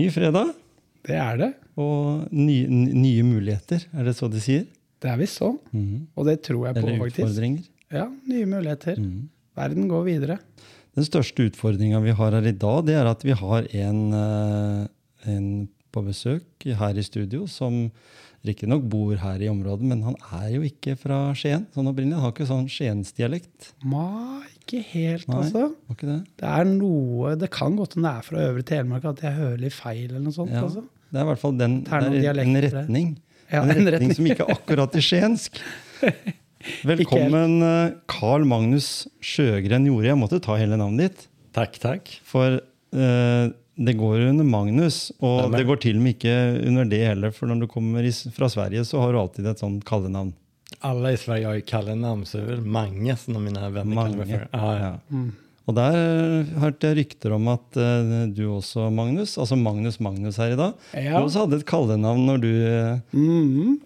Ny fredag Det er det. og nye, nye muligheter, er det så de sier? Det er visst sånn. Mhm. Og det tror jeg på, Eller faktisk. utfordringer. Ja, nye muligheter. Mhm. Verden går videre. Den største utfordringa vi har her i dag, det er at vi har en, eh, en på besøk her i studio som riktignok bor her i området, men han er jo ikke fra Skien opprinnelig. Han har ikke sånn skiensdialekt. Nei, ikke helt, Nei. altså. Var ikke det? Det er noe Det kan godt hende det er fra Øvre Telemark at jeg hører litt feil eller noe sånt. Ja. altså. Det er i hvert fall den, en retning. Ja, en en retning retning. som ikke er akkurat er skiensk. Velkommen, eh, Carl Magnus Sjøgren Jorde. Jeg måtte ta hele navnet ditt. Tack, tack. For eh, det går under Magnus, og Stemmer. det går til og med ikke under det heller. For når du kommer i, fra Sverige, så har du alltid et sånt kallenavn. Alla i Sverige har ju kallenamn så det är väl Mange som mina vänner kallar mig Mange. för. Ja, ja. Mm. Og der hørte jeg rykter om at eh, du også, Magnus, altså Magnus Magnus her i dag, Ja. du også hadde et kallenavn når du eh.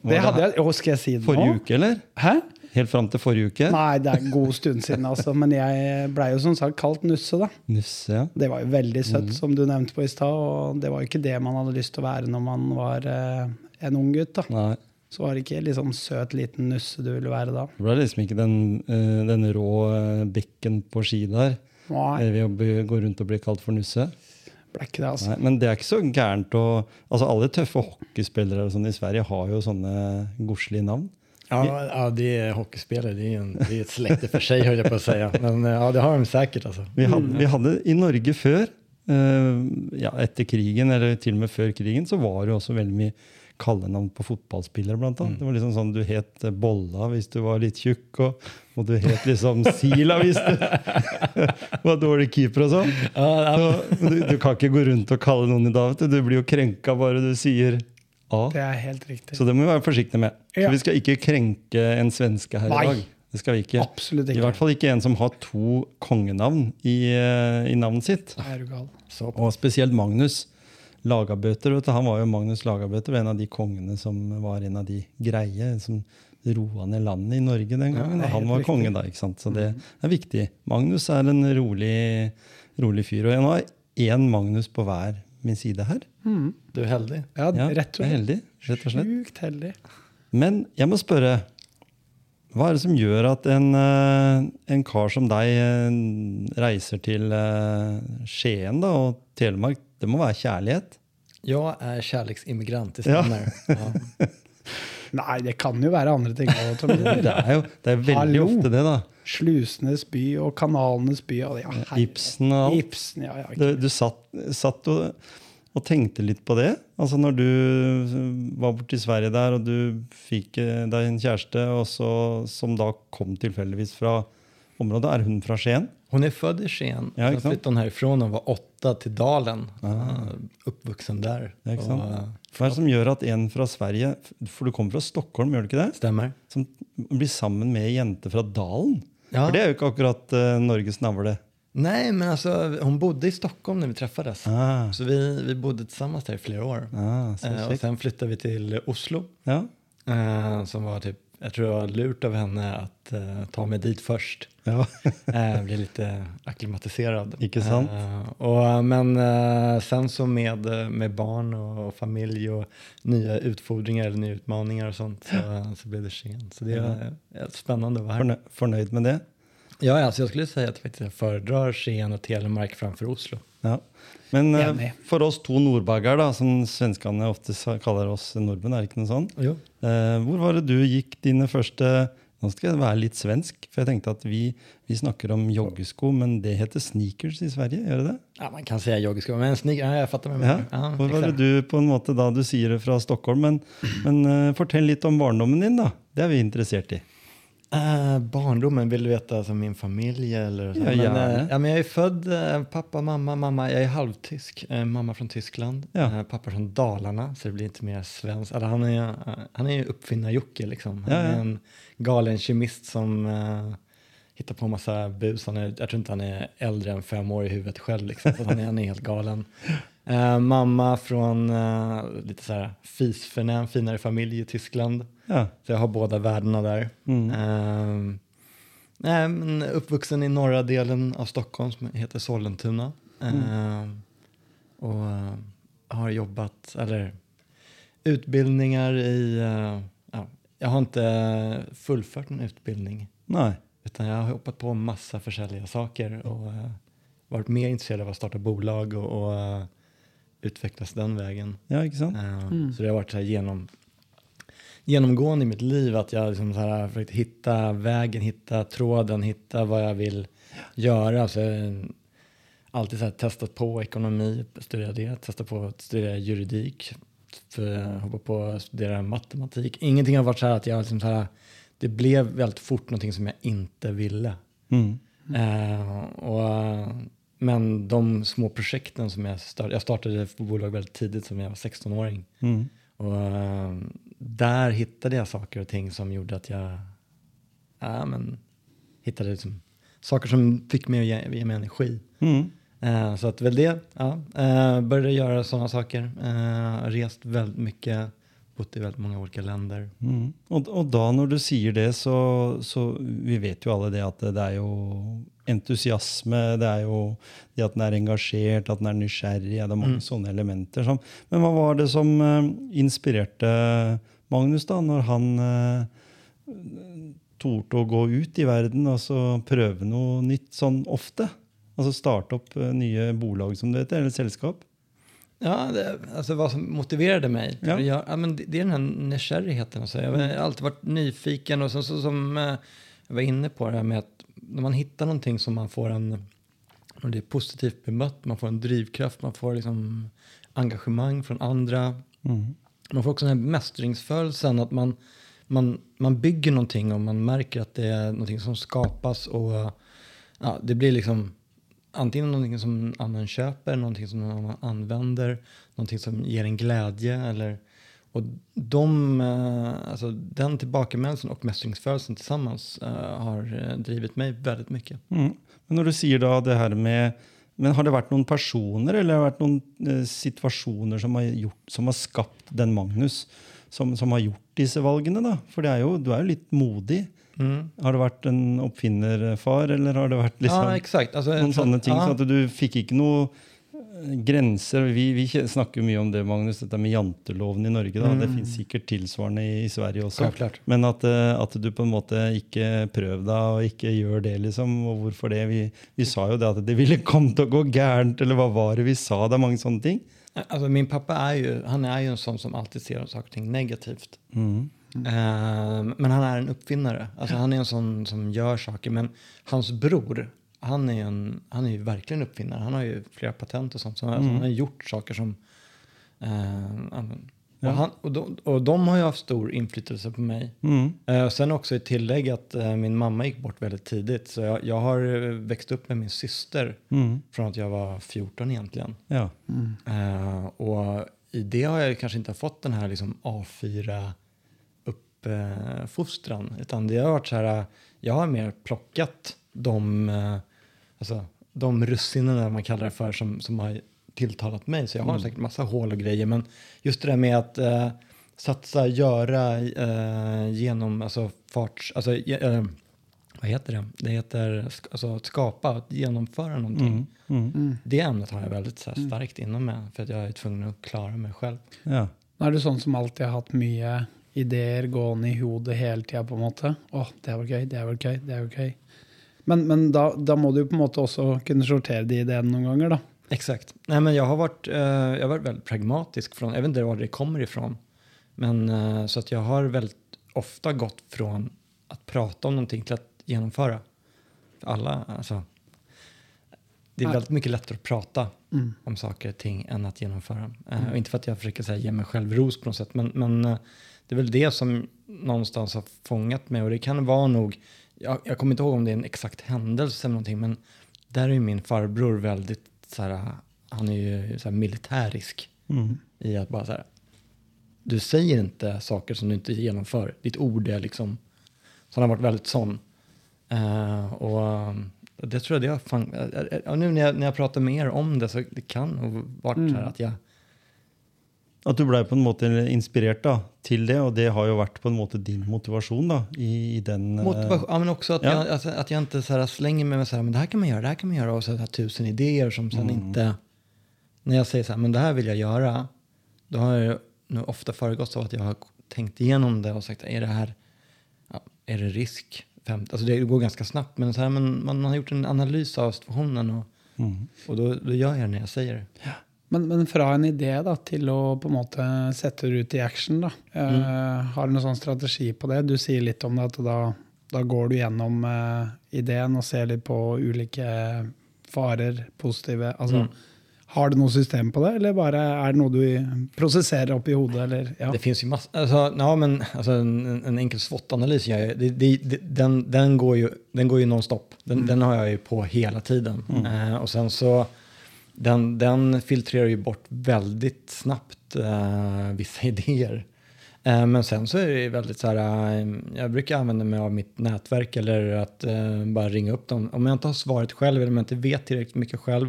Var Det her- jeg Å, skal jeg si det Forrige uke, eller? Hæ? Helt fram til forrige uke? Nei, det er en god stund siden, altså. Men jeg blei jo som sagt kalt Nusse, da. Nusse, ja. Det var jo veldig søtt, Mhm. som du nevnte på i stad. Og det var jo ikke det man hadde lyst til å være når man var eh, en ung gutt. da. Nei. Så var det ikke litt sånn søt liten nusse du ville være da. Det ble liksom ikke den, eh, den rå eh, bekken på ski der, Nei, ved å gå rundt og bli kalt for Nusse. ble ikke det, altså. Nei, men det er ikke så gærent å Altså, alle tøffe hockeyspillere og sånn i Sverige har jo sånne godslige navn. Ja, ja, det är hockeyspelare. Det är, ju en, det är ett släkte för sig höll jag på att säga. Men eh, ja, det har de säkert alltså. Vi hadde, vi hadde i Norge før, eh, ja, etter krigen, eller til og med før krigen, så var det jo også veldig mye kallenavn på fotballspillere, blant annet. Det var liksom sånn, Du het eh, Bolla hvis du var litt tjukk, og, og du het liksom Sila hvis du var dårlig keeper og sånn. Ja, ja, Så, du, du kan ikke gå rundt og kalle noen i dag, du. Du blir jo krenka bare du sier A. Det er helt riktig. Så det må vi være forsiktige med. Ja. Vi skal ikke krenke en svenske her Nei. i dag. Det skal vi ikke. Absolutt I ikke. hvert fall ikke en som har to kongenavn i, eh, i navnet sitt. Er du gal? Og spesielt Magnus Lagabøter. Du, han var jo Magnus Lagabøter, var en av de kongene som var en av de greie som roa ned landet i Norge den gangen. er og han var riktig. konge da, ikke sant? så det er viktig. Magnus er en rolig, rolig fyr. Og jeg har én Magnus på hver min side her. Mhm. Du är heldig. Ja, Ja, rett og slett. heldig, rett og slett. Sjukt heldig. Men jeg må spørre Hva er det som gjør at en, eh, en kar som deg eh, reiser til eh, Skien da, og Telemark? Det må være kjærlighet? Jag är kärleksimmigrant, det Ja. stämmer. Ja. Nei, det kan jo være andre ting. Det er jo det er veldig Hallo. ofte det, da. Slusenes by og kanalenes by. Og, ja, herre- Ibsen og alt. Ibsen, ja, ja. Du, du satt, satt og, og tenkte litt på det? Altså Når du var borte i Sverige der, og du fikk eh, deg en kjæreste, og så, som da kom tilfeldigvis fra området. Er hun fra Skien? Hon är född i Skien. Ja, Sen flyttade hon härifrån och var åtta till Dalen. Eh, Uppvuxen där. Ja? Och, eh, Hva er det som gjør at en fra Sverige, for du kommer fra Stockholm, gjør du ikke det? stämmer. Som blir sammen med ei jente fra Dalen? Ja. For det er jo ikke akkurat eh, Norges navle. Nej, men alltså hon bodde i Stockholm när vi träffades. Ah, Så vi, vi bodde tillsammans där i flera år. ah, så Eh, och sen flyttade vi till Oslo. Ja. Eh, som var typ, jag tror det var lurt av henne att eh, ta mig dit först. Ja. Eh, bli lite akklimatiserad. Icke sant? Eh, och, men eh, sen så med, med barn och, och familj och nya utfordringar eller nya utmaningar och sånt så, så blev det sent. Så det är eh, spännande att vara här. Fornø fornøyd med det? Ja, alltså jag skulle säga att faktiskt jag föredrar Skien och Telemark framför Oslo. Ja. Men eh, for oss to nordbagger, da, som svenskene ofte sa- kaller oss nordmenn, er det ikke noe sånn? Jo. Eh, hvor var det du gikk dine første Nå skal jeg være litt svensk, for jeg tenkte at vi, vi snakker om joggesko, men det heter sneakers i Sverige, gjør det det? Ja, man kan säga joggesko, men sneaker, ja, jag fattar vad du Ja. Ja, Hvor var det du på en måte da du sier det fra Stockholm, men, men eh, fortell litt om barndommen din, da. Det er vi interessert i. Uh, barndomen, vill du veta alltså min familj eller så? Ja, men, gärna. eh, ja, men jag är född, eh, pappa, mamma, mamma, jag är halvtysk. Eh, mamma från Tyskland, Ja. Eh, pappa från Dalarna, så det blir inte mer svenskt. Alltså, han är, han är ju uppfinnar-Jocke liksom. Han Ja, ja. är en galen kemist som hittar på massa bus. Han är, jag tror inte han är äldre än fem år i huvudet själv liksom, så han är, han är helt galen. Eh, mamma från uh, lite så här fisförnäm, finare familj i Tyskland. Ja. Så jag har båda världarna där. Mm. Nej, men uppvuxen i norra delen av Stockholm som heter Sollentuna. Ehm, och eh, har jobbat, eller utbildningar i, eh, ja, jag har inte fullfört en utbildning. Nej. Utan jag har hoppat på massa försäljliga saker och eh, varit mer intresserad av att starta bolag och, och eh, utvecklas den vägen. Ja, ikke sant? Eh, Så det har varit så här genom, genomgående i mitt liv att jag liksom så här har försökt hitta vägen, hitta tråden, hitta vad jag vill göra. Så jag har alltid så här testat på ekonomi, studera det, testat på att studera juridik, för, hoppa på att studera matematik. Ingenting har varit så här att jag liksom så här, det blev väldigt fort någonting som jag inte ville. Mm. Eh, och, men de små projekten som jag startade, jag startade bolag väldigt tidigt som jag var 16-åring. Mm. Och eh, där hittade jag saker och ting som gjorde att jag ja, men, hittade liksom, saker som fick mig att ge, ge mig energi. Mm. Eh, så att väl det, ja, eh, började göra sådana saker. Rest väldigt mycket, bott i väldigt många olika länder. Mm. Og, og da når du sier det, så, så Vi vet jo alle det at det er jo entusiasme, det er jo det at den er engasjert, at den nysgjerrig. Ja, det er mange sånne elementer. Som, men hva var det som eh, inspirerte Magnus da, når han eh, torde å gå ut i verden og så prøve noe nytt sånn ofte? Altså starte opp eh, nye bolag, som det heter, eller selskap? Ja, det, alltså vad som motiverade mig. Ja. Ja. ja, men det, det är den här nykärrigheten. Alltså. Jag har alltid varit nyfiken och sen så som eh, jag var inne på det här med att när man hittar någonting som man får en, och det är positivt bemött, man får en drivkraft, man får liksom engagemang från andra. Mm. Man får också den här mästringsfödelsen att man, man, man bygger någonting och man märker att det är någonting som skapas och ja, det blir liksom antingen någonting som någon annan köper, någonting som någon annan använder, någonting som ger en glädje eller och de, eh, alltså den tillbakamälelsen och mästringsfödelsen tillsammans eh, har eh, drivit mig väldigt mycket. Mm. Men när du säger då det här med Men har det varit någon personer eller har det varit någon situationer som har, gjort, som har skapat den Magnus, som, som har gjort dessa valgen då? För det är ju, du är ju lite modig. Mm. Har det vært en oppfinnerfar, eller har det vært liksom ja, exakt. Alltså, noen sånne ting? ja. Sånn at du fikk ikke noe eh, grenser. Vi, vi snakker mye om det, Magnus, dette med janteloven i Norge. da. Det finnes sikkert tilsvarende i, i Sverige også. Självklart. Men at, eh, at du på en måte ikke prøv deg og ikke gjør det, liksom. Og hvorfor det? Vi, vi sa jo det at det ville komme til å gå gærent, eller hva var det vi sa? Det er mange sånne ting. Alltså, min pappa är ju, han är ju en sån som alltid ser saker och ting negativt. Mm. Eh, men han är en uppfinnare. Alltså, han är en sån som gör saker. Men hans bror, han är, en, han är ju verkligen uppfinnare. Han har ju flera patent och sånt. Så han, Mm. han har gjort saker som... eh, och, han, och, de, och de har ju haft stor inflytelse på mig. Mm. Eh, sen också i tillägg att eh, min mamma gick bort väldigt tidigt. Så jag, jag har eh, växt upp med min syster Mm. från att jag var 14 egentligen. Ja. Eh, och i det har jag kanske inte fått den här liksom A4 uppfostran. utan det har varit så här, jag har mer plockat de, eh, alltså, de russinerna man kallar det för som, som har tilltalat mig. Så jag har säkert massa hål och grejer. Men just det där med att eh, satsa, göra eh, genom, alltså farts, alltså, eh, vad heter det? Det heter sk- alltså, att skapa, att genomföra någonting. Mm. Mm. Det ämnet har jag väldigt så här, starkt inom mig för att jag är tvungen att klara mig själv. Ja. Er du sånn som alltid har hatt mye ideer gående i hodet hele tida, på en måte. Å, det var gøy, det var gøy, det var gøy. Men, men da, da må du på en måte også kunne sortere de ideene noen ganger, da. Exakt. Nej, men jag har varit, eh, jag har varit väldigt pragmatisk. Från, jag vet inte var det kommer ifrån. Men eh, så att jag har väldigt ofta gått från att prata om någonting till att genomföra. För alla, alltså. det är väldigt mycket lättare att prata Mm. om saker och ting än att genomföra. Eh, och inte för att jag försöker säga, ge mig själv ros på något sätt, men, men det är väl det som någonstans har fångat mig och det kan vara nog, jag, jag kommer inte ihåg om det är en exakt händelse eller någonting, men där är ju min farbror väldigt så här, han är ju så här militärisk Mm. i att bara så här, du säger inte saker som du inte genomför, ditt ord är liksom, så han har varit väldigt sån. Eh, och det tror jag det har fan, eh, eh, ja, nu när jag, när jag pratar med er om det så det kan nog varit så här Mm. att jag, At du blei på en måte inspirert da, til det, og det har jo vært på en måte din motivasjon da, i, i den eh, motivation, ja, men också att, ja. jag, alltså, att jag inte så här slänger mig med så här, men det här kan man göra, det här kan man göra och så här tusen idéer som sen Mm. inte, när jag säger så här, men det här vill jag göra, då har jag nu ofta föregått av att jag har tänkt igenom det och sagt, är det här, ja, är det risk? Fem, alltså det går ganska snabbt, men, så här, men man har gjort en analys av situationen och, Mm. och då, då gör jag det när jag säger det. Men, men fra en idé da, til å på en måte sette det ut i action, da. Eh, har du noen sånn strategi på det? Du sier litt om det, at da, da går du gjennom eh, ideen og ser litt på ulike farer, positive altså, Mm. Har du noe system på det, eller bare er det noe du prosesserer opp i hodet? Eller, ja. Det finns ju massor, alltså, ja, men, alltså, en, en enkel SWOT-analys, den, den, går ju, den går ju nonstop. Den, den har jag ju på hela tiden. Eh, och sen så, den, den filtrerar ju bort väldigt snabbt eh, vissa idéer. Eh, men sen så är det väldigt så här, eh, jag brukar använda mig av mitt nätverk eller att eh, bara ringa upp dem. Om jag inte har svaret själv eller om jag inte vet tillräckligt mycket själv,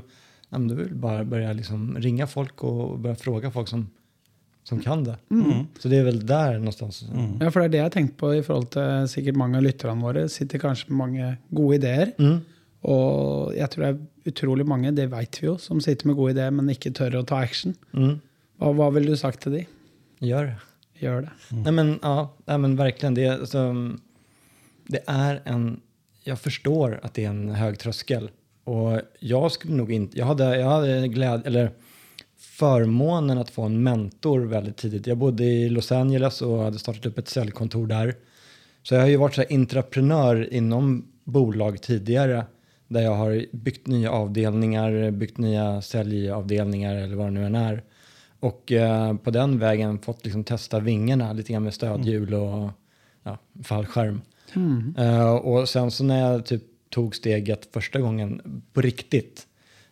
ja, men då vill jag bara börja liksom ringa folk och börja fråga folk som, som kan det. Så det är väl där någonstans. Mm. ja, for det er det jeg har tenkt på i forhold til sikkert mange av lytterne våre. Sitter kanskje med mange gode ideer. Mm. Og jeg tror det er utrolig mange, det vet vi jo, som sitter med gode ideer, men ikke tør å ta action. Mm. Hva, hva ville du sagt til de? Gör det. Gjør det. Nej men, ja, nej, men verkligen. Det, är, alltså, det är en... Jag förstår att det är en hög tröskel. Och jag skulle nog inte... Jag hade, jag hade eller förmånen att få en mentor väldigt tidigt. Jag bodde i Los Angeles och hade startat upp ett säljkontor där. Så jag har ju varit så här intraprenör inom bolag tidigare. Där jag har byggt nya avdelningar, byggt nya säljavdelningar eller vad det nu än är. Och eh, på den vägen fått liksom testa vingarna lite grann med stödhjul och ja, fallskärm. Eh, och sen så när jag typ tog steget första gången på riktigt,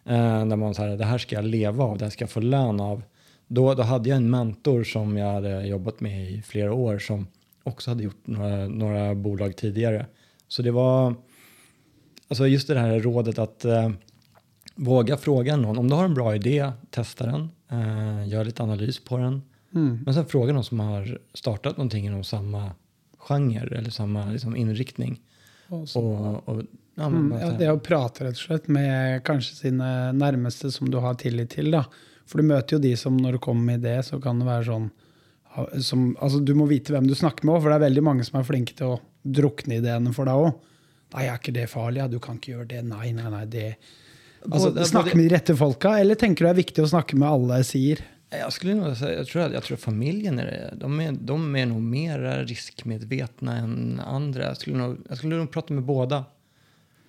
eh, när man sa det här ska jag leva av, det här ska jag få lön av. Då, då hade jag en mentor som jag hade jobbat med i flera år som också hade gjort några, några bolag tidigare. Så det var, alltså just det här rådet att eh, våga fråga någon. Om du har en bra idé, testa den. Eh, gör lite analys på den. Mm. Men sen fråga någon som har startat någonting inom samma genre eller samma liksom, inriktning. Så- Och, och, ja, Mm, ja, det å prate rett og slett med kanskje sine nærmeste som du har tillit til. da. For du møter jo de som når du kommer med idé, så kan det være sånn ha- som, altså Du må vite hvem du snakker med for det er veldig mange som er flinke til å drukne ideene for deg òg. Nei, er ikke det farlig? Ja, du kan ikke gjøre det. Nei, nei, nei, det Altså, Både- med de rette folka, eller tenker du det er viktig å snakke med alle sier? Jag skulle nog säga, jag tror, att- jag tror att familjen är det. De är, de är nog mer riskmedvetna än andra. Jag skulle, nog, jag skulle nog prata med båda.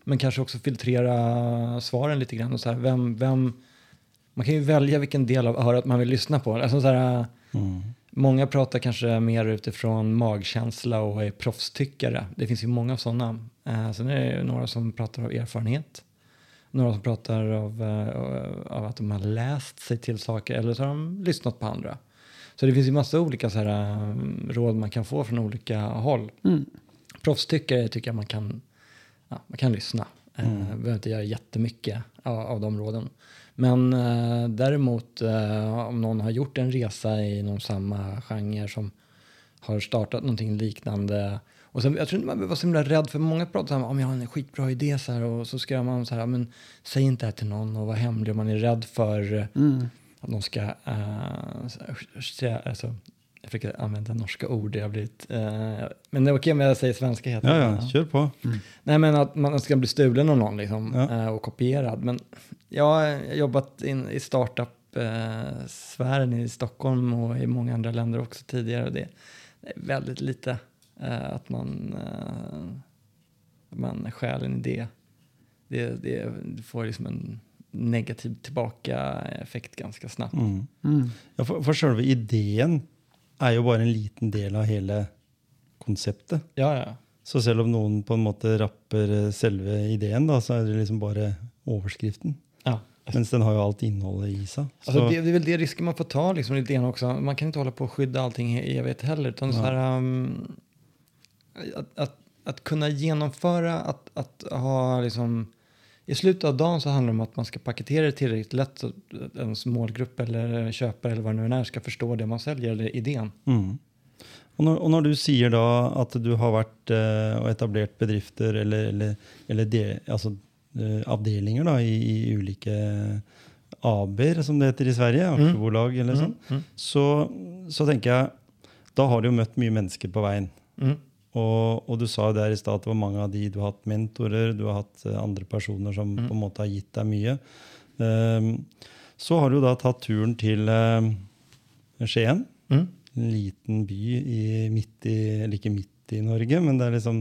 Men kanske också filtrera svaren lite grann. Och så här, vem, vem, man kan ju välja vilken del av örat man vill lyssna på. Alltså så här, Mm. Många pratar kanske mer utifrån magkänsla och är proffstyckare. Det finns ju många sådana. Eh, sen är det några som pratar av erfarenhet. Några som pratar av, eh, av att de har läst sig till saker eller så har de lyssnat på andra. Så det finns ju massa olika så här, eh, råd man kan få från olika håll. Mm. Proffstyckare tycker jag man kan, ja, man kan lyssna. Eh, behöver inte göra jättemycket av, av de råden. Men eh, däremot eh, om någon har gjort en resa inom samma genre som har startat någonting liknande. Och sen, jag tror inte man behöver vara så himla rädd för många pratar om om jag har en skitbra idé så här, och så ska man så här, men säg inte det här till någon och var hemlig om man är rädd för Mm. att de ska, säga- alltså, jag försöker använda norska ord, det har blivit, eh, men det är okej om jag säger svenska heter Ja, det. ja, kjør på. Nej men att man ska bli stulen av någon liksom, Ja. eh, och kopierad. Men jag har jobbat in, i startup-sfären i Stockholm och i många andra länder också tidigare. Och det, är väldigt lite att man, uh, man stjäl en idé. Det, det, du får liksom en negativ tillbaka-effekt ganska snabbt. Mm. Mm. Ja, for, for selve ideen er jo bare en liten del av hele konseptet. Ja, ja. Så selv om noen på en måte rapper eh, selve ideen, da, så er det liksom bare overskriften. ja. Mens den har jo alt innholdet i. Så, Alltså, det, det är väl det risken man får ta liksom, grann också. Man kan inte hålla på och skydda allting i evighet heller. Utan så här, um, att, att, att kunna genomföra, att, att ha liksom... I slutet av dagen så handlar det om att man ska paketera det tillräckligt lätt så att ens målgrupp eller köpare eller vad det nu är ska förstå det man säljer eller idén. mm. og, når, og når du sier da at du har vært eh, og etablert bedrifter eller, eller, eller de, altså, eh, avdelinger da, i, i ulike AB-er, som det heter i Sverige, aksjebolag eller sånn, mm. så, så tenker jeg da har du jo møtt mye mennesker på veien. Mm. Og, og du sa jo der i stad at det var mange av de du har hatt mentorer, du har hatt eh, andre personer som på en måte har gitt deg mye. Ehm, så har du da tatt turen til eh, Skien. Mm. En liten by i, midt i Eller ikke midt i Norge, men det er liksom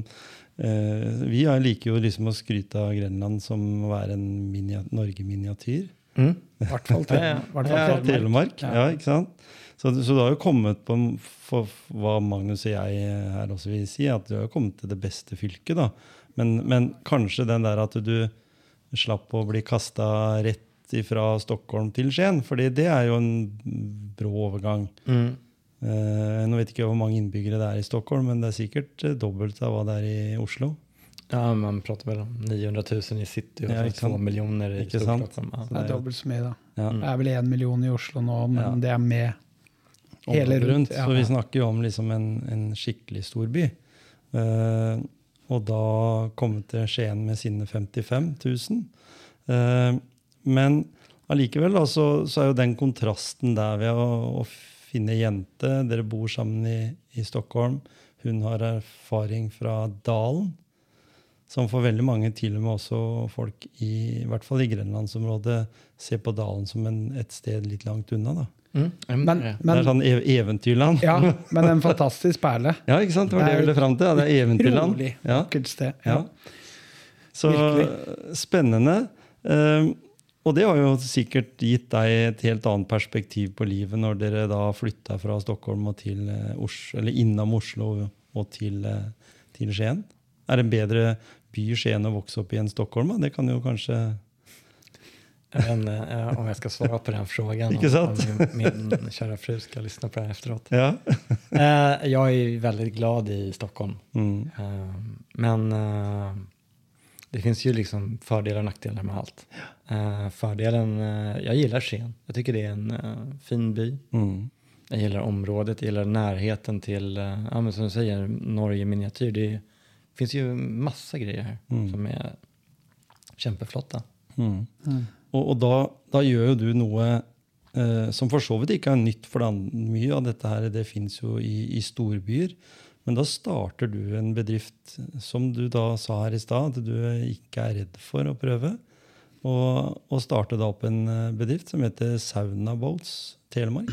eh, Vi er- liker jo liksom å skryte av Grenland som å være en minia, Norge-miniatyr. Mm. I hvert fall Ja, ja. Telemark. hvert fall Ja. Ja. Ja, ikke sant? Så, så du har jo kommet på en- for hva Magnus og jeg her også vil si, at du har jo kommet til det beste fylket. da. Men, men kanskje den der at du slapp å bli kasta rett fra Stockholm til Skien, fordi det er jo en brå overgang. Mm. Eh, nå vet ikke hvor mange innbyggere det er i Stockholm, men det er sikkert eh, dobbelt av hva det er i Oslo. Ja, man pratar väl om 900 000 i city och Ja, exakt. två miljoner i Ikke. Ja. Det er dobbelt så mye, da. Ja. Det er vel én million i Oslo nå, men Ja. det er med hele rundt. Så vi snakker jo om liksom en, en skikkelig storby. Eh, og da komme til Skien med sine 55 000. Eh, men allikevel da, så, så er jo den kontrasten der ved å, å finne jente Dere bor sammen i, i Stockholm. Hun har erfaring fra Dalen. Som for veldig mange, til og med også folk i, i hvert fall i grenlandsområdet, ser på Dalen som en, et sted litt langt unna. da. Mm. Ja, men Men, det er sånn ev eventyrland. ja, men en fantastisk perle. Ja, ikke sant? Det var det jeg ville fram til. Ja, det er eventyrland. Rolig, Ja, vakkert sted. ja. Så Virkelig. spennende. Um, og det har jo sikkert gitt deg et helt annet perspektiv på livet når dere da flytta fra Stockholm og til eh, Oslo, eller innom Oslo og til, eh, til Skien. Er det en bedre by Skien å vokse opp i enn Stockholm? Det kan jo kanskje Inte eh, om jag ska svara på den frågan. Om, om min, min kära fru ska lyssna på det här efteråt. Ja. Eh, jag är väldigt glad i Stockholm. Mm. Eh, men eh, det finns ju liksom fördelar och nackdelar med allt. Eh, fördelen, eh, jag gillar Skien. Jag tycker det är en eh, fin by. Mm. Jag gillar området, jag gillar närheten till, eh, ja men som du säger, Norge miniatyr. Det finns ju massa grejer här Mm. som är kämpeflotta. Mm. Mm. Og, og da, da gjør jo du noe eh, som for så vidt ikke er nytt, for det an- mye av dette her det fins jo i, i storbyer. Men da starter du en bedrift som du da sa her i stad, at du ikke er redd for å prøve. Og, og starte da opp en eh, bedrift som heter Sauna Boats Telemark.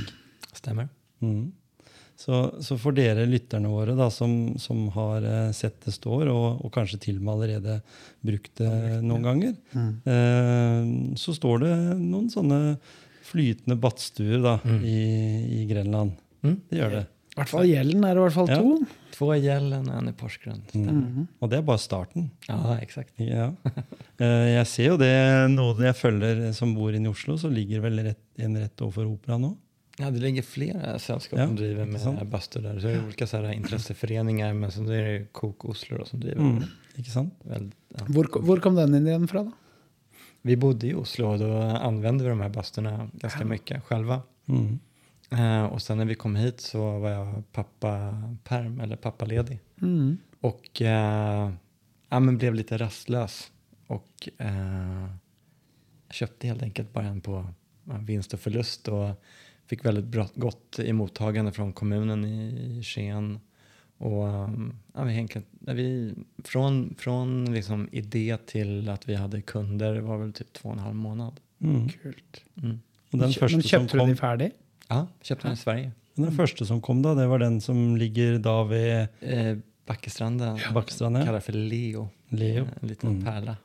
Stämmer? Mm. Så, så for dere lytterne våre da, som, som har eh, sett det står, og, og kanskje til og med allerede brukt det noen ganger, Mm. eh, så står det noen sånne flytende badstuer da, Mm. i, i Grenland. Mm. Det gjør det. I hvert fall gjelden er i hvert fall Ja. to. Två i Gällen och en i Porsgrunn. Mhm. Og det er bare starten. Ja, exakt. Ja. Eh, jeg ser jo det, noen jeg følger som bor inne i Oslo, så ligger rett, en rett overfor operaen nå. Ja, det ligger flera sällskap Ja, som driver med sant. bastu där. Så det är olika så här intresseföreningar, men så är det Kok Oslo då, som driver. Mm. Ikke sant? Väldigt, ja. Hvor, hvor kom den ideen fra, da? Vi bodde i Oslo och då använde vi de här basturna ganska mycket själva. Mm. Eh, och sen när vi kom hit så var jag pappa perm eller pappaledig. Mm. Och eh, ja, men blev lite rastlös. Och eh, köpte helt enkelt bara en på ja, vinst och förlust. Och fick väldigt bra, gott emottagande från kommunen i Skien. Och um, ja, vi, när vi, från från liksom idé till att vi hade kunder var väl typ två och en halv månad. Mm. Kult. Mm. Den Men første, som kjøpte du kom, de ferdig? Ja, köpte den i Sverige. den første som kom, da, det var den som ligger da ved Eh, Backestranden Backstrand. Ja. kallar för Leo. Leo. En liten Mm. pärla.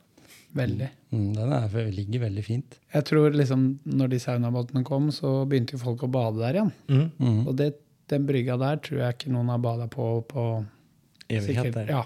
Veldig. Mm, den er, ligger veldig fint. Jeg tror liksom når de saunabåtene kom, så begynte jo folk å bade der igjen. Mm. Mm. Og det, den brygga der tror jeg ikke noen har bada på på sikkert, Evigheter. ja,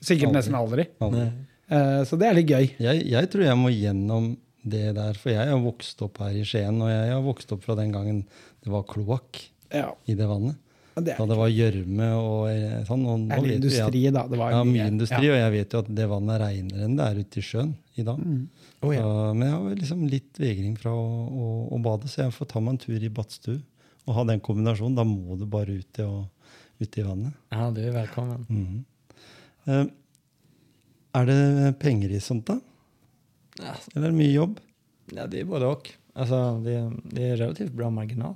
sikkert Aldri. nesten aldri. Aldri. Eh, så det er litt gøy. Jeg, jeg tror jeg må gjennom det der, for jeg har vokst opp her i Skien, og jeg har vokst opp fra den gangen det var kloakk Ja, i det vannet. Det Da er, det var gjørme og eh, sånn. Og nå er vet vi at- industri, da. Det var Ja, mye industri, Ja. og jeg vet jo at det vannet er renere enn det er ute i sjøen i dag. Mm. Oh, ja. Så, men jeg har liksom litt vegring fra å, å, å bade, så jeg får ta meg en tur i badstue og ha den kombinasjonen. Da må du bare ut i, og, ut i vannet. ja, du är välkommen. Mhm. Eh, er det penger i sånt, da? Alltså, Eller er det mye jobb? Ja, det är både och. Alltså, det, det är relativt bra marginal.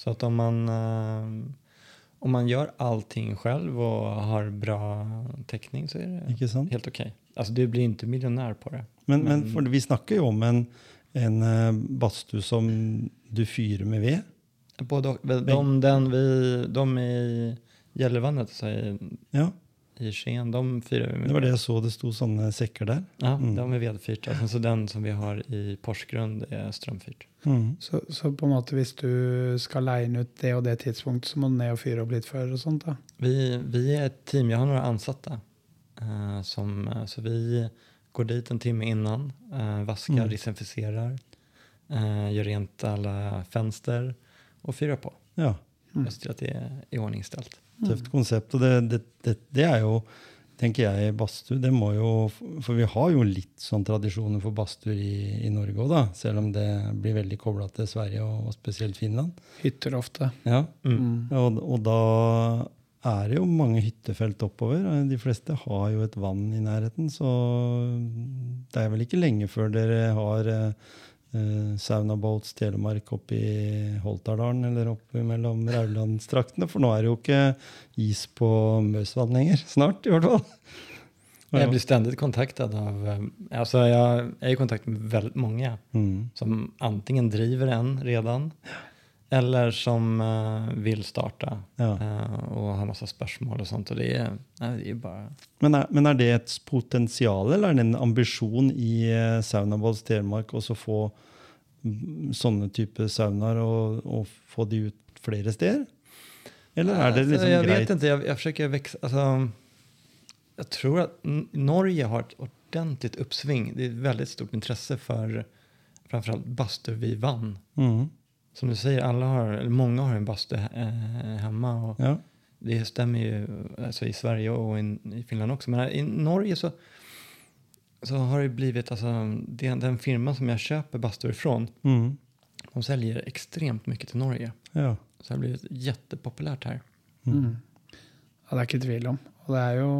Så att om man, eh, om man gör allting själv och har bra täckning så är det helt okej. Alltså du blir inte miljonär på det. Men, men Men- vi snakker jo om en, en eh, badstue som du fyrer med ved. Både och. De, den vi, de i Gällivanet, så i, Ja, i Skien, de fyrar vi med. det var det jeg så det sto sånne sekker der. Ja, Mm. de är vedfyrt. Alltså, så den som vi har i Porsgrund är strömfyrt. Mhm. Så, så på en måte hvis du skal leie ut det og det tidspunktet, så må du ned og fyre opp litt før og sånt, da. Vi, vi är ett team, jag har några ansatta. eh, som, eh, så vi går dit en timme innan, uh, vaskar, Mm. desinficerar, uh, gör rent alla fönster och fyrar på. Ja. Mm. Jag ser till att det är iordningställt. Tøft konsept. Og det, det, det, det er jo, tenker jeg, badstue. Det må jo For vi har jo litt sånn tradisjoner for badstuer i, i Norge òg, da. Selv om det blir veldig kobla til Sverige og, og spesielt Finland. Hytter ofte. Ja. Mm. Og, og da er det jo mange hyttefelt oppover. De fleste har jo et vann i nærheten, så det er vel ikke lenge før dere har eh, eh, Sauna Boats Telemark oppe i Holtardalen eller oppe mellom Raulandstraktene. For nå er det jo ikke is på Møsvann lenger. Snart, i hvert fall. Jag blir ständigt kontaktad av, eh, alltså jag är i kontakt med väldigt många Mm. som antingen driver en redan eller som eh, vill starta Ja. eh, och har massa spörsmål och sånt. Och det är, det är bara Men, er, men er det et potensial, eller er det en ambisjon i eh, Sauna Boats Telemark også få mm, sånne type saunaer og, og få de ut flere steder? Eller er det liksom jag vet inte, jag, jag försöker växa. Alltså, jag tror att Norge har ett ordentligt uppsving. Det är ett väldigt stort intresse för framförallt bastu vid vann. Mhm. Som du säger, alla har, eller många har en bastu eh, hemma. Och Ja. Det stämmer ju alltså, i Sverige och i, i Finland också. Men i Norge så, så har det blivit, alltså, den, den firman som jag köper bastur ifrån, Mhm. de säljer extremt mycket till Norge. ja. Så det har blivit jättepopulärt här. Mm. Ja, det er ikke tvil om. Og det er jo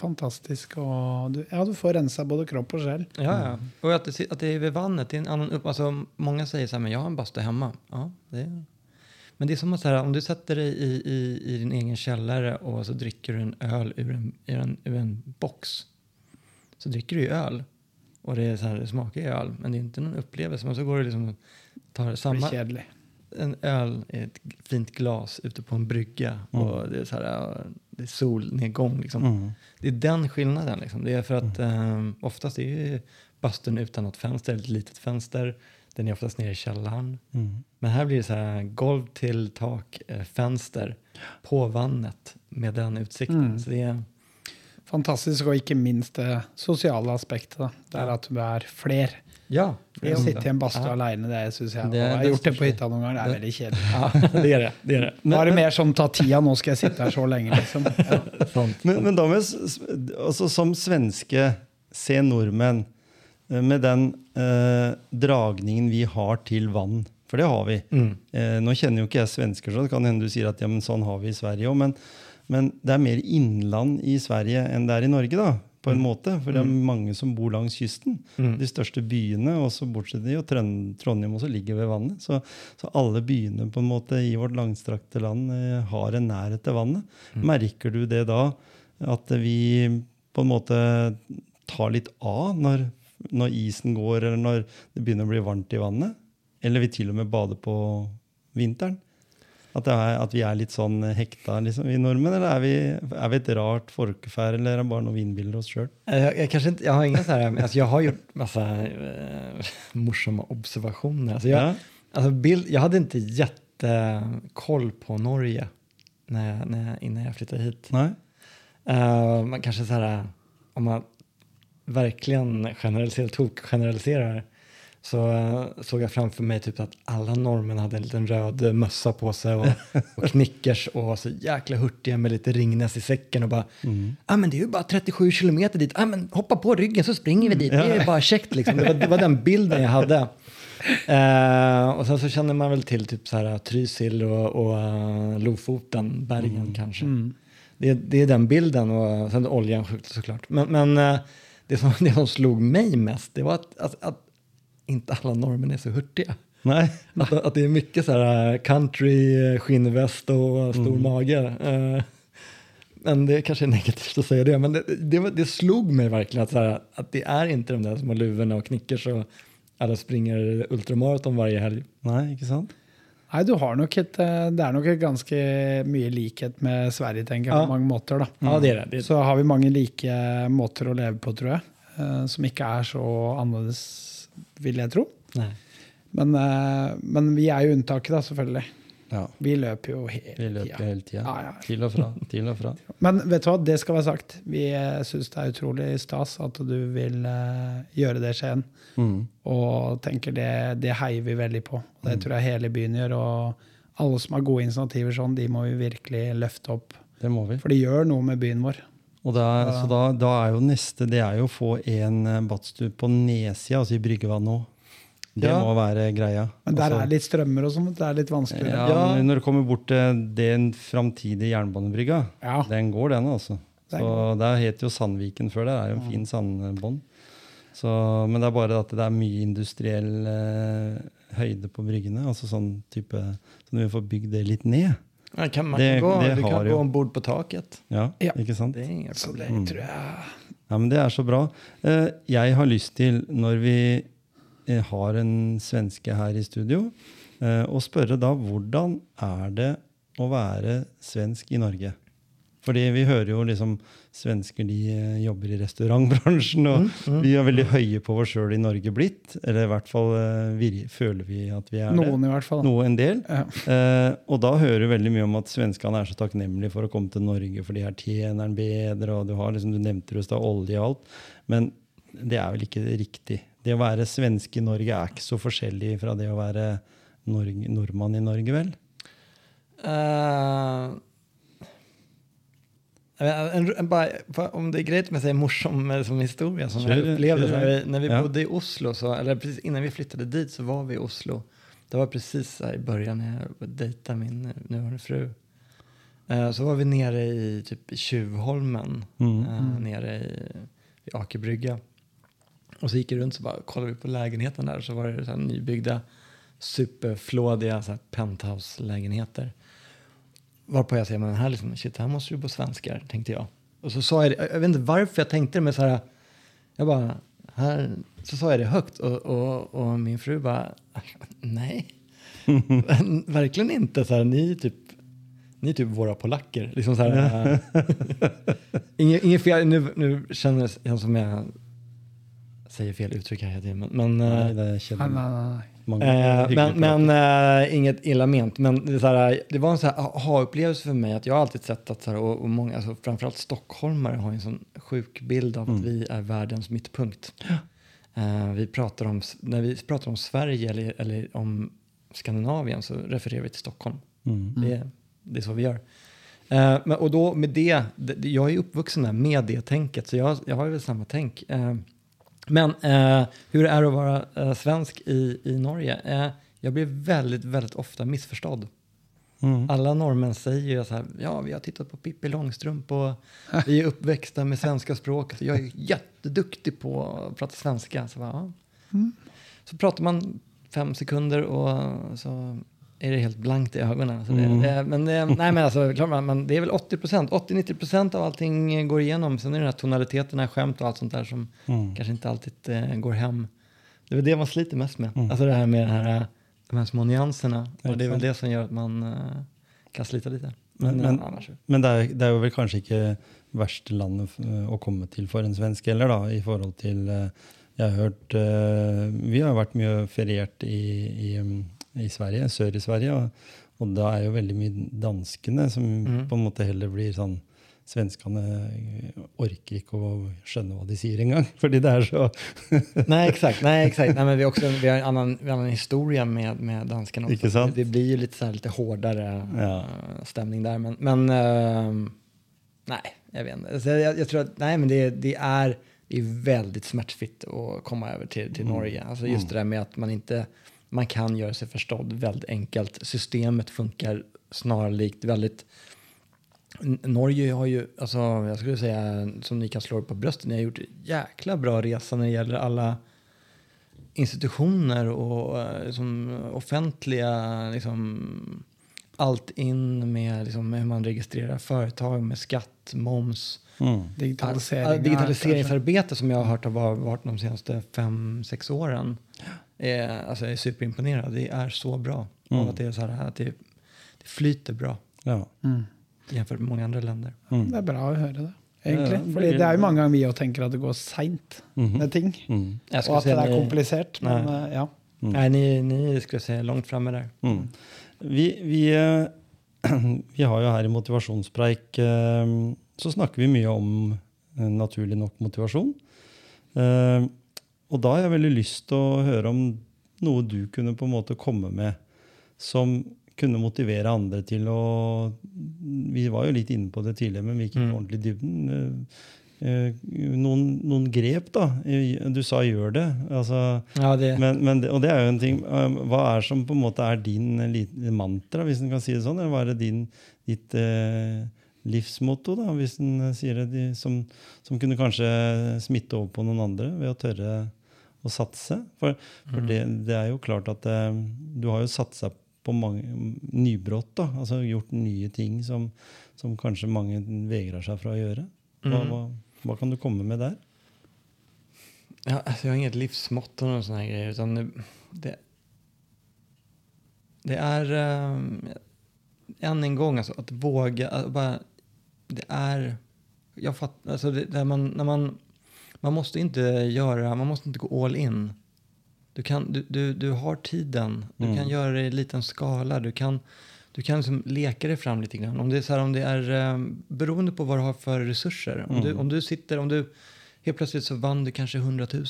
fantastisk. Og du, ja, du får rensa både kropp og sjel. Ja, ja. Och att det, att det är vid vannet, det är en annan upp... Alltså, många säger så här, men jag har en bastu hemma. Ja, det är... Men det är som att så här, om du sätter dig i, i, i din egen källare och så dricker du en öl ur en, ur en, ur en box. Så dricker du ju öl. Och det, är så här, det smakar ju öl, men det är inte någon upplevelse. Men så går du liksom och tar Det samma, kjedelig. En öl i ett fint glas ute på en brygga. Mm. Och det är så här, det är solnedgång liksom. Mhm. Det är den skillnaden. Liksom. Det är för att eh, oftast är ju bastun utan något fönster, ett litet fönster. Den är oftast nere i källaren. Mhm. Men här blir det så här golv till tak, eh, fönster på vannet med den utsikten. Mm. Så det är, Fantastisk, og ikke minst det sosiale aspektet. Da. Det er at du er fler. ja, Det å sitte i en badstue Ja. aleine, det syns jeg Det er Jeg har det gjort det på hytta noen ganger, det er veldig kjedelig. ja, det är det. det, är det. Nå er det mer som ta tida, nå skal jeg sitte her så lenge, liksom. Ja. Sånt. Men, men da med, s- s- altså som svenske, se nordmenn, eh, med den eh, dragningen vi har til vann, for det har vi. Mm. Eh, nå kjenner jo ikke jeg svensker, så det kan hende du sier at ja, men sånn har vi i Sverige òg. Men, det er mer innland i Sverige enn det er i Norge, da, på en måte. For det er mange som bor langs kysten. Mm. De største byene, og så bortsett fra Trøn- Trondheim også ligger ved vannet. Så, så alle byene på en måte i vårt langstrakte land eh, har en nærhet til vannet. Merker du det da, at vi på en måte tar litt av når, når isen går, eller når det begynner å bli varmt i vannet? Eller vi til og med bader på vinteren? At, er, at vi er litt sånn hekta liksom, vi nordmenn, eller er vi, er vi et rart folkeferd, eller er det bare noe vi innbiller oss sjøl? Jag, jag, kanske inte, jag har inga så här, alltså jag har gjort massa eh, morsamma observationer. Alltså jag, Ja. alltså bild, jag hade inte jättekoll på Norge när jag, när jag, innan jag flyttade hit. Nei? Eh, man kanske så här, om man verkligen generaliserar, tok-generaliserar så eh, såg jag framför mig typ att alla norrmän hade en liten röd eh, mössa på sig och, och knickers och var så jäkla hurtiga med lite Ringnes i säcken och bara ah, men det är ju bara 37 kilometer dit, ah, men hoppa på ryggen så springer vi dit, det är ju bara käckt liksom. Det var, det var den bilden jag hade. Eh, och sen så känner man väl till typ så här Trysil och, och eh, Lofoten, bergen kanske. Det, det är den bilden och sen oljan såklart. Men, men eh, det, som, det som slog mig mest det var att, att, att inte alla norrmän är så hurtiga. Nei? Att, att det är mycket så här country, eh, skinnväst och stor mage. Eh, Men det kanske är negativt att säga det, men det, det, det slog mig verkligen att, så här, att det är inte de där små luvorna och knickers och alla springer ultramaraton varje helg. Nei, ikke sant? Nei, du har nok et, eh, det er nok et ganske mye likhet med Sverige, tenker jeg, Ja. på mange måter. da. Ja, det är det. det Så har vi mange like måter å leve på, tror jeg. eh, Som ikke er så annerledes, vil jeg tro. Men, eh, men vi er jo unntaket, da, selvfølgelig. Ja. Vi løper jo hele Vi løper tida. hele tida. Ja, ja. Til og fra. Til og fra. Men vet du hva, det skal være sagt. Vi uh, syns det er utrolig stas at du vil eh, gjøre det, Skien. Mm. Og tenker det, det heier vi veldig på. Det tror jeg hele byen gjør. Og alle som har gode initiativer sånn, de må vi virkelig løfte opp. Det må vi. For det gjør noe med byen vår. Og da, så da, da er jo neste det er jo å få en eh, badstue på nedsida, altså i bryggevannet òg. Det Ja. må være greia. Men der Altså, er litt strømmer og sånn. Det er litt vanskeligere. ja, Ja. men Når du kommer bort til den framtidige jernbanebrygga, Ja. den går, den, altså. Så Der het jo Sandviken før. Det er jo en fin sandbånd. Så, men det er bare at det er mye industriell eh, høyde på bryggene. altså sånn type, Så når vi får bygd det litt ned, Ja, kan, man Det- kan gå, det du kan ju- gå ombord på taket. ja, Ja. ikke sant? Det är inga Så problem. det tror jeg Ja, men Det er så bra. Eh, Jeg har lyst til, når vi eh, har en svenske her i studio, eh, å spørre da hvordan er det å være svensk i Norge? Fordi vi hører jo liksom svensker de eh, jobber i restaurantbransjen, og vi er veldig høye på oss sjøl i Norge blitt. Eller i hvert fall eh, vir føler vi at vi er Noen det. i hvert fall. Noe en del. Ja. Eh, og da hører du veldig mye om at svenskene er så takknemlige for å komme til Norge, for de her tjener den bedre, og du har liksom, du nevnte jo stad olje og alt. Men det er vel ikke riktig. Det å være svenske i Norge er ikke så forskjellig fra det å være Norge, nordmann i Norge, vel? Eh, en, en, bara, om det är grejt med säga morsom som historia som Kör jag upplevde kör när vi, när vi Ja. bodde i Oslo, så, eller precis innan vi flyttade dit så var vi i Oslo. Det var precis i början när jag dejtade min nuvarande fru. Eh, så var vi nere i typ Tjuvholmen, Mm. eh, nere i, i Aker brygga. Och så gick jag runt så bara kollade vi på lägenheten där så var det så här nybyggda superflådiga så här penthouse-lägenheter. Varpå jag säger, men här, liksom, shit, här måste du bo svenskar, tänkte jag. Och så sa jag det, jag vet inte varför jag tänkte det, men så här, jag bara, här, så sa jag det högt och, och, och min fru bara, nej, verkligen inte. Så här, ni är typ, ni är typ våra polacker. Liksom så här, inget, inget fel, nu, nu känner jag som jag säger fel uttryck här hela tiden, men, men eh, det Mange Eh, men men eh, inget illa ment. Men det, här, det var en så här aha-upplevelse för mig att jag har alltid sett att så här, och, och många, alltså framförallt stockholmare har en sån sjuk bild av att vi är världens mittpunkt. Eh, vi pratar om, när vi pratar om Sverige eller, eller om Skandinavien så refererar vi till Stockholm. Mm. Det, det är så vi gör. Eh, men, och då med det, det, jag är uppvuxen där med det tänket så jag, jag har väl samma tänk. Men eh, hur det är att vara eh, svensk i, i Norge? Eh, jag blir väldigt, väldigt ofta missförstådd. Mm. Alla norrmän säger ju så här, ja vi har tittat på Pippi Långstrump och vi är uppväxta med svenska språket. Jag är jätteduktig på att prata svenska. Så, bara, ja. så pratar man fem sekunder och så är det helt blankt i ögonen. Så det, Mm. det, men det, nej men alltså, klart, man- men det är väl 80 procent, 80-90% av allting går igenom. Sen är det den här tonaliteterna, skämt och allt sånt där som Mm. kanske inte alltid eh, går hem. Det är väl det man sliter mest med. Mm. Alltså det här med den här, de här små nyanserna. Och det är väl det som gör att man, eh, kan slita lite. Men, Men, men, ja, annars. men det, er, det jo vel kanskje ikke verste landet eh, å komme til for en svensk heller, da, i forhold til eh, Jeg har hørt eh, Vi har vært mye feriert i, i, mm, i Sverige, sør i Sverige, og, og da er jo veldig mye danskene som Mhm. på en måte heller blir sånn Svenskene orker ikke å skjønne hva de sier engang, fordi det er så Nej, exakt. Nej, exakt. Nej, men vi, också, vi har en annan, annan historia med, med danskarna också. Icke sant? Det blir ju lite, så här, lite hårdare Ja. eh, stämning där. Men, men ehm, nej, jag vet inte. Så jag, jag tror att nej, men det, det, är, det är väldigt smärtfritt att komma över till, till Norge. Alltså just det där med att man inte man kan göra sig förstådd väldigt enkelt. Systemet funkar snarlikt väldigt Norge har ju, alltså, jag skulle säga, som ni kan slå er på bröstet, ni har gjort jäkla bra resa när det gäller alla institutioner och eh, liksom, offentliga, liksom, allt in med liksom, hur man registrerar företag med skatt, moms. mm. Digitalisering. Digitaliseringsarbete som jag har hört har var- varit de senaste fem, sex åren. Är, alltså jag är superimponerad. Det är så bra. Mm. Och att det, är så här, att det, det flyter bra Ja. Mm. jämfört med många andra länder. Mm. Det er bra å høre det. egentlig. Ja, det er jo mange ganger vi òg tenker at det går seint Mhm. med ting. Mm. Jag Og skulle at det säga er ni- komplisert. Men Nej. eh, ja. Mm. Nej, ni, ni skulle säga långt framme där. Mm. Vi, vi, eh, vi har jo her i Motivasjonspreik eh, så snakker vi mye om eh, naturlig nok motivasjon. Eh, Og da har jeg veldig lyst til å høre om noe du kunne på en måte komme med som kunne motivere andre til å Vi var jo litt inne på det tidligere, men vi gikk ikke Mm. ordentlig i dybden. Eh, eh, Noen, noen grep, da. Du sa 'gjør det'. altså Ja, det, men, men det, og det er jo en ting eh, Hva er som på en måte er din mantra, hvis en kan si det sånn? Eller hva er det din, ditt eh, livsmotto, da, hvis en sier det, de, som, som kunne kanskje smitte over på noen andre ved å tørre å satse? For, for det, det er jo klart at eh, du har jo satsa på mange nybrott, da. Altså gjort nye ting som, som kanskje mange vegrer seg fra å gjøre. Hva, Mhm. hva, hva kan du komme med der? ja, alltså jag har inget livsmotto och såna här grejer. Utan det, det, det är um, än en gång alltså, att våga. Att bara, det är... Jag fattar, alltså det, där man, när man, man måste inte göra, man måste inte gå all in. Du, kan, du, du, du har tiden, du Mm. kan göra det i liten skala, du kan, du kan liksom leka dig fram lite grann. Om det är, så här, om det är um, beroende på vad du har för resurser. Om, du, Mm. om du sitter, om du helt plötsligt så vann du kanske 100 000.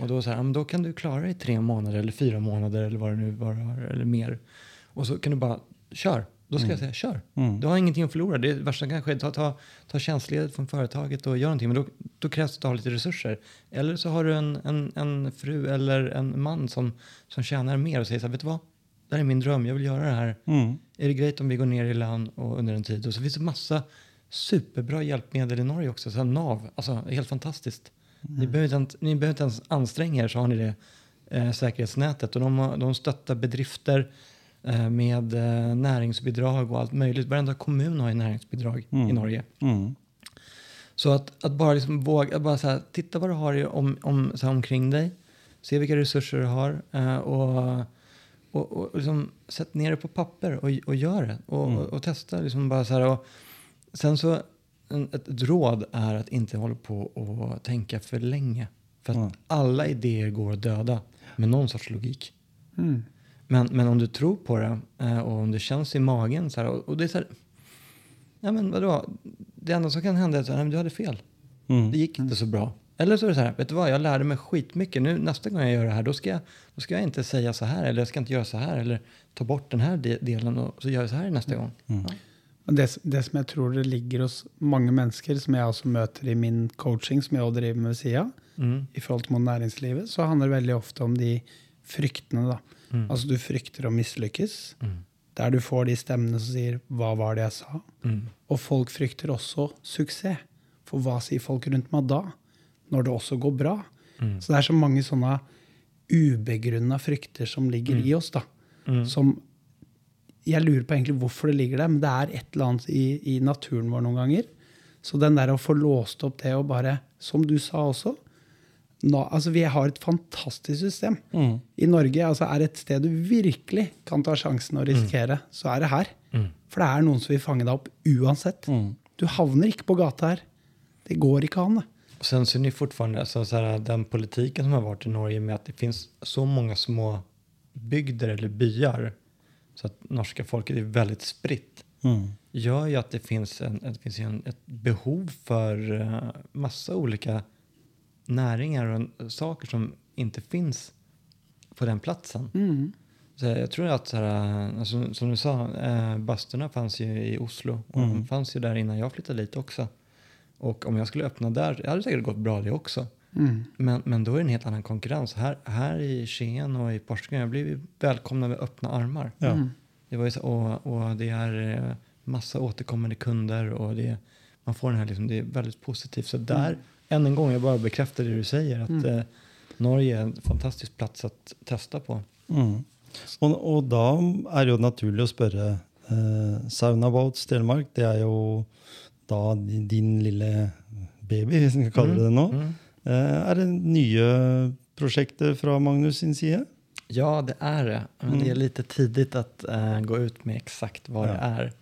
Och då, så här, då kan du klara dig i tre månader eller fyra månader eller vad det nu var, eller mer. Och så kan du bara, kör. Då ska jag säga, kör. Mm. Du har ingenting att förlora. Det värsta som kan ske, ta, ta, ta tjänstledigt från företaget och gör någonting. Men då, då krävs det att du har lite resurser. Eller så har du en, en, en fru eller en man som, som tjänar mer och säger så här, vet du vad? Det här är min dröm, jag vill göra det här. Mm. Är det grejt om vi går ner i land och under en tid? Och så finns det massa superbra hjälpmedel i Norge också. Så NAV, alltså helt fantastiskt. Ni, behöver inte, ni behöver inte ens anstränga er så har ni det eh, säkerhetsnätet. Och de, de stöttar bedrifter med eh, näringsbidrag och allt möjligt. Varenda kommun har ju näringsbidrag i Mm. Norge. Mm. Så att, att bara liksom våga, att bara så här, titta vad du har i, om, om, så här, omkring dig. Se vilka resurser du har. Eh, och och, och liksom, sätt ner det på papper och, och gör det. Och, Mm. och, och testa. Liksom bara så här, och, sen så, ett, ett råd är att inte hålla på och tänka för länge. För att Mm. alla idéer går att döda med någon sorts logik. Mm. Men, men om du tror på det eh, och om det känns i magen så här, och, och det är så här, ja men vadå, det enda som kan hända är att du hade fel. Mm. Det gick inte så bra. Eller så är det så här, vet du vad, jag lärde mig skitmycket. Nu, nästa gång jag gör det här, då ska, jag, då ska jag inte säga så här, eller jag ska inte göra så här, eller ta bort den här de- delen och så gör jag så här nästa gång. Mm. Ja. Men det, det som jeg tror det ligger hos mange mennesker, som jeg også møter i min coaching, som også driver med sida, Mm. i forhold til mot næringslivet, så handler det veldig ofte om de fryktene. da. Mm. Altså du frykter å mislykkes. Mm. Der du får de stemmene som sier 'hva var det jeg sa'? Mm. Og folk frykter også suksess. For hva sier folk rundt meg da? Når det også går bra? Mm. Så det er så mange sånne ubegrunna frykter som ligger i oss. da. Mm. Som Jeg lurer på egentlig hvorfor det ligger der, men det er et eller annet i, i naturen vår noen ganger. Så den der å få låst opp det og bare, som du sa også, altså Vi har et fantastisk system. Mm. I Norge altså er det et sted du virkelig kan ta sjansen og risikere, så er det her. For det er noen som vil fange deg opp uansett. Mm. Du havner ikke på gata her. Det går ikke an. Och sen så är det fortfarande alltså, så här, den politiken som har varit i Norge med att det finns så många små bygder eller byar så att norska folket är väldigt spritt Mm. gör ju att det finns, en, det finns en, ett behov för uh, massa olika näringar och en, saker som inte finns på den platsen. Mm. Så jag tror att, så här, alltså, som du sa, eh, basturna fanns ju i Oslo och de fanns ju där innan jag flyttade dit också. Och om jag skulle öppna där, det hade säkert gått bra det också. Mm. Men, men då är det en helt annan konkurrens. Här, här i Skien och i Portugal blir vi välkomna med öppna armar. Ja. Mm. Det var ju så, och, och det är eh, massa återkommande kunder och det, man får den här liksom, det är väldigt positivt. Så där, än en gång, jag bara bekräftar det du säger, att eh, Norge är en fantastisk plats att testa på. Mm. Og, og da er det jo naturlig å spørre eh, Sauna Boats Telemark, det er jo da din, din lille baby, hvis vi skal kalle det det nå. Mm. Eh, er det nye prosjekter fra Magnus sin side? Ja, det är det. Men det är lite tidigt att eh, gå ut med exakt vad Ja. det är.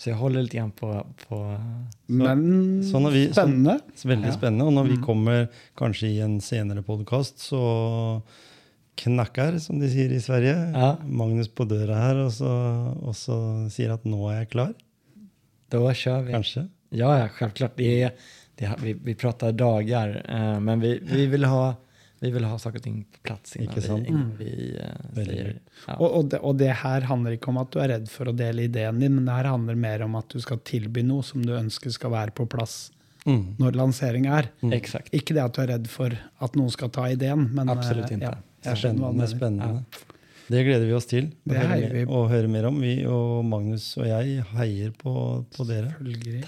Så jag håller lite grann på, på Men Sånn har vi- spennende. Så veldig Ja. spennende. Og når vi kommer kanskje i en senere podkast, så knakker, som de sier i Sverige, Ja. Magnus på døra her og så, og så sier at 'nå er jeg klar'. Då kör vi. Kanskje. Ja, ja, självklart. Det är, det, är- vi, vi pratar dagar, eh, men vi, vi, vill ha, vi vill ha saker och ting på plats innan Ikke sant? vi, innan vi eh, Veldig säger... Ja. Og, og, det, og det her handler ikke om at du er redd for å dele ideen din, men det her handler mer om at du skal tilby noe som du ønsker skal være på plass Mm. når lansering er. Exakt. Ikke det at du er redd for at noen skal ta ideen, men eh, ikke. Ja, jeg skjønner hva du Spennende. mener. spennende. Det gleder vi oss til å Det høre, vi. å høre mer om. Vi og Magnus og jeg heier på, på dere.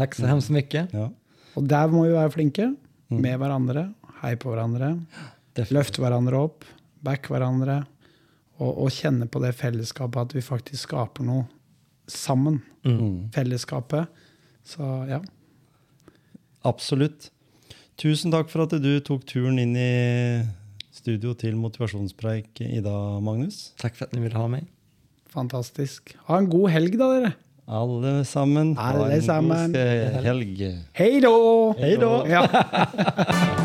Tack så hemskt mycket. Ja. Og der må vi være flinke med hverandre, heie på hverandre, Definitivt. løfte hverandre opp, back hverandre, og, og kjenne på det fellesskapet at vi faktisk skaper noe sammen. Mm. Fellesskapet. Så ja. Absolutt. Tusen takk for at du tok turen inn i studio til motivasjonspreik i dag, Magnus. Tack för att ni ville ha mig. Fantastisk. Ha en god helg, da, dere. Alle sammen. ha Alle en sammen. god helg. Hei då! Hej då! Ja.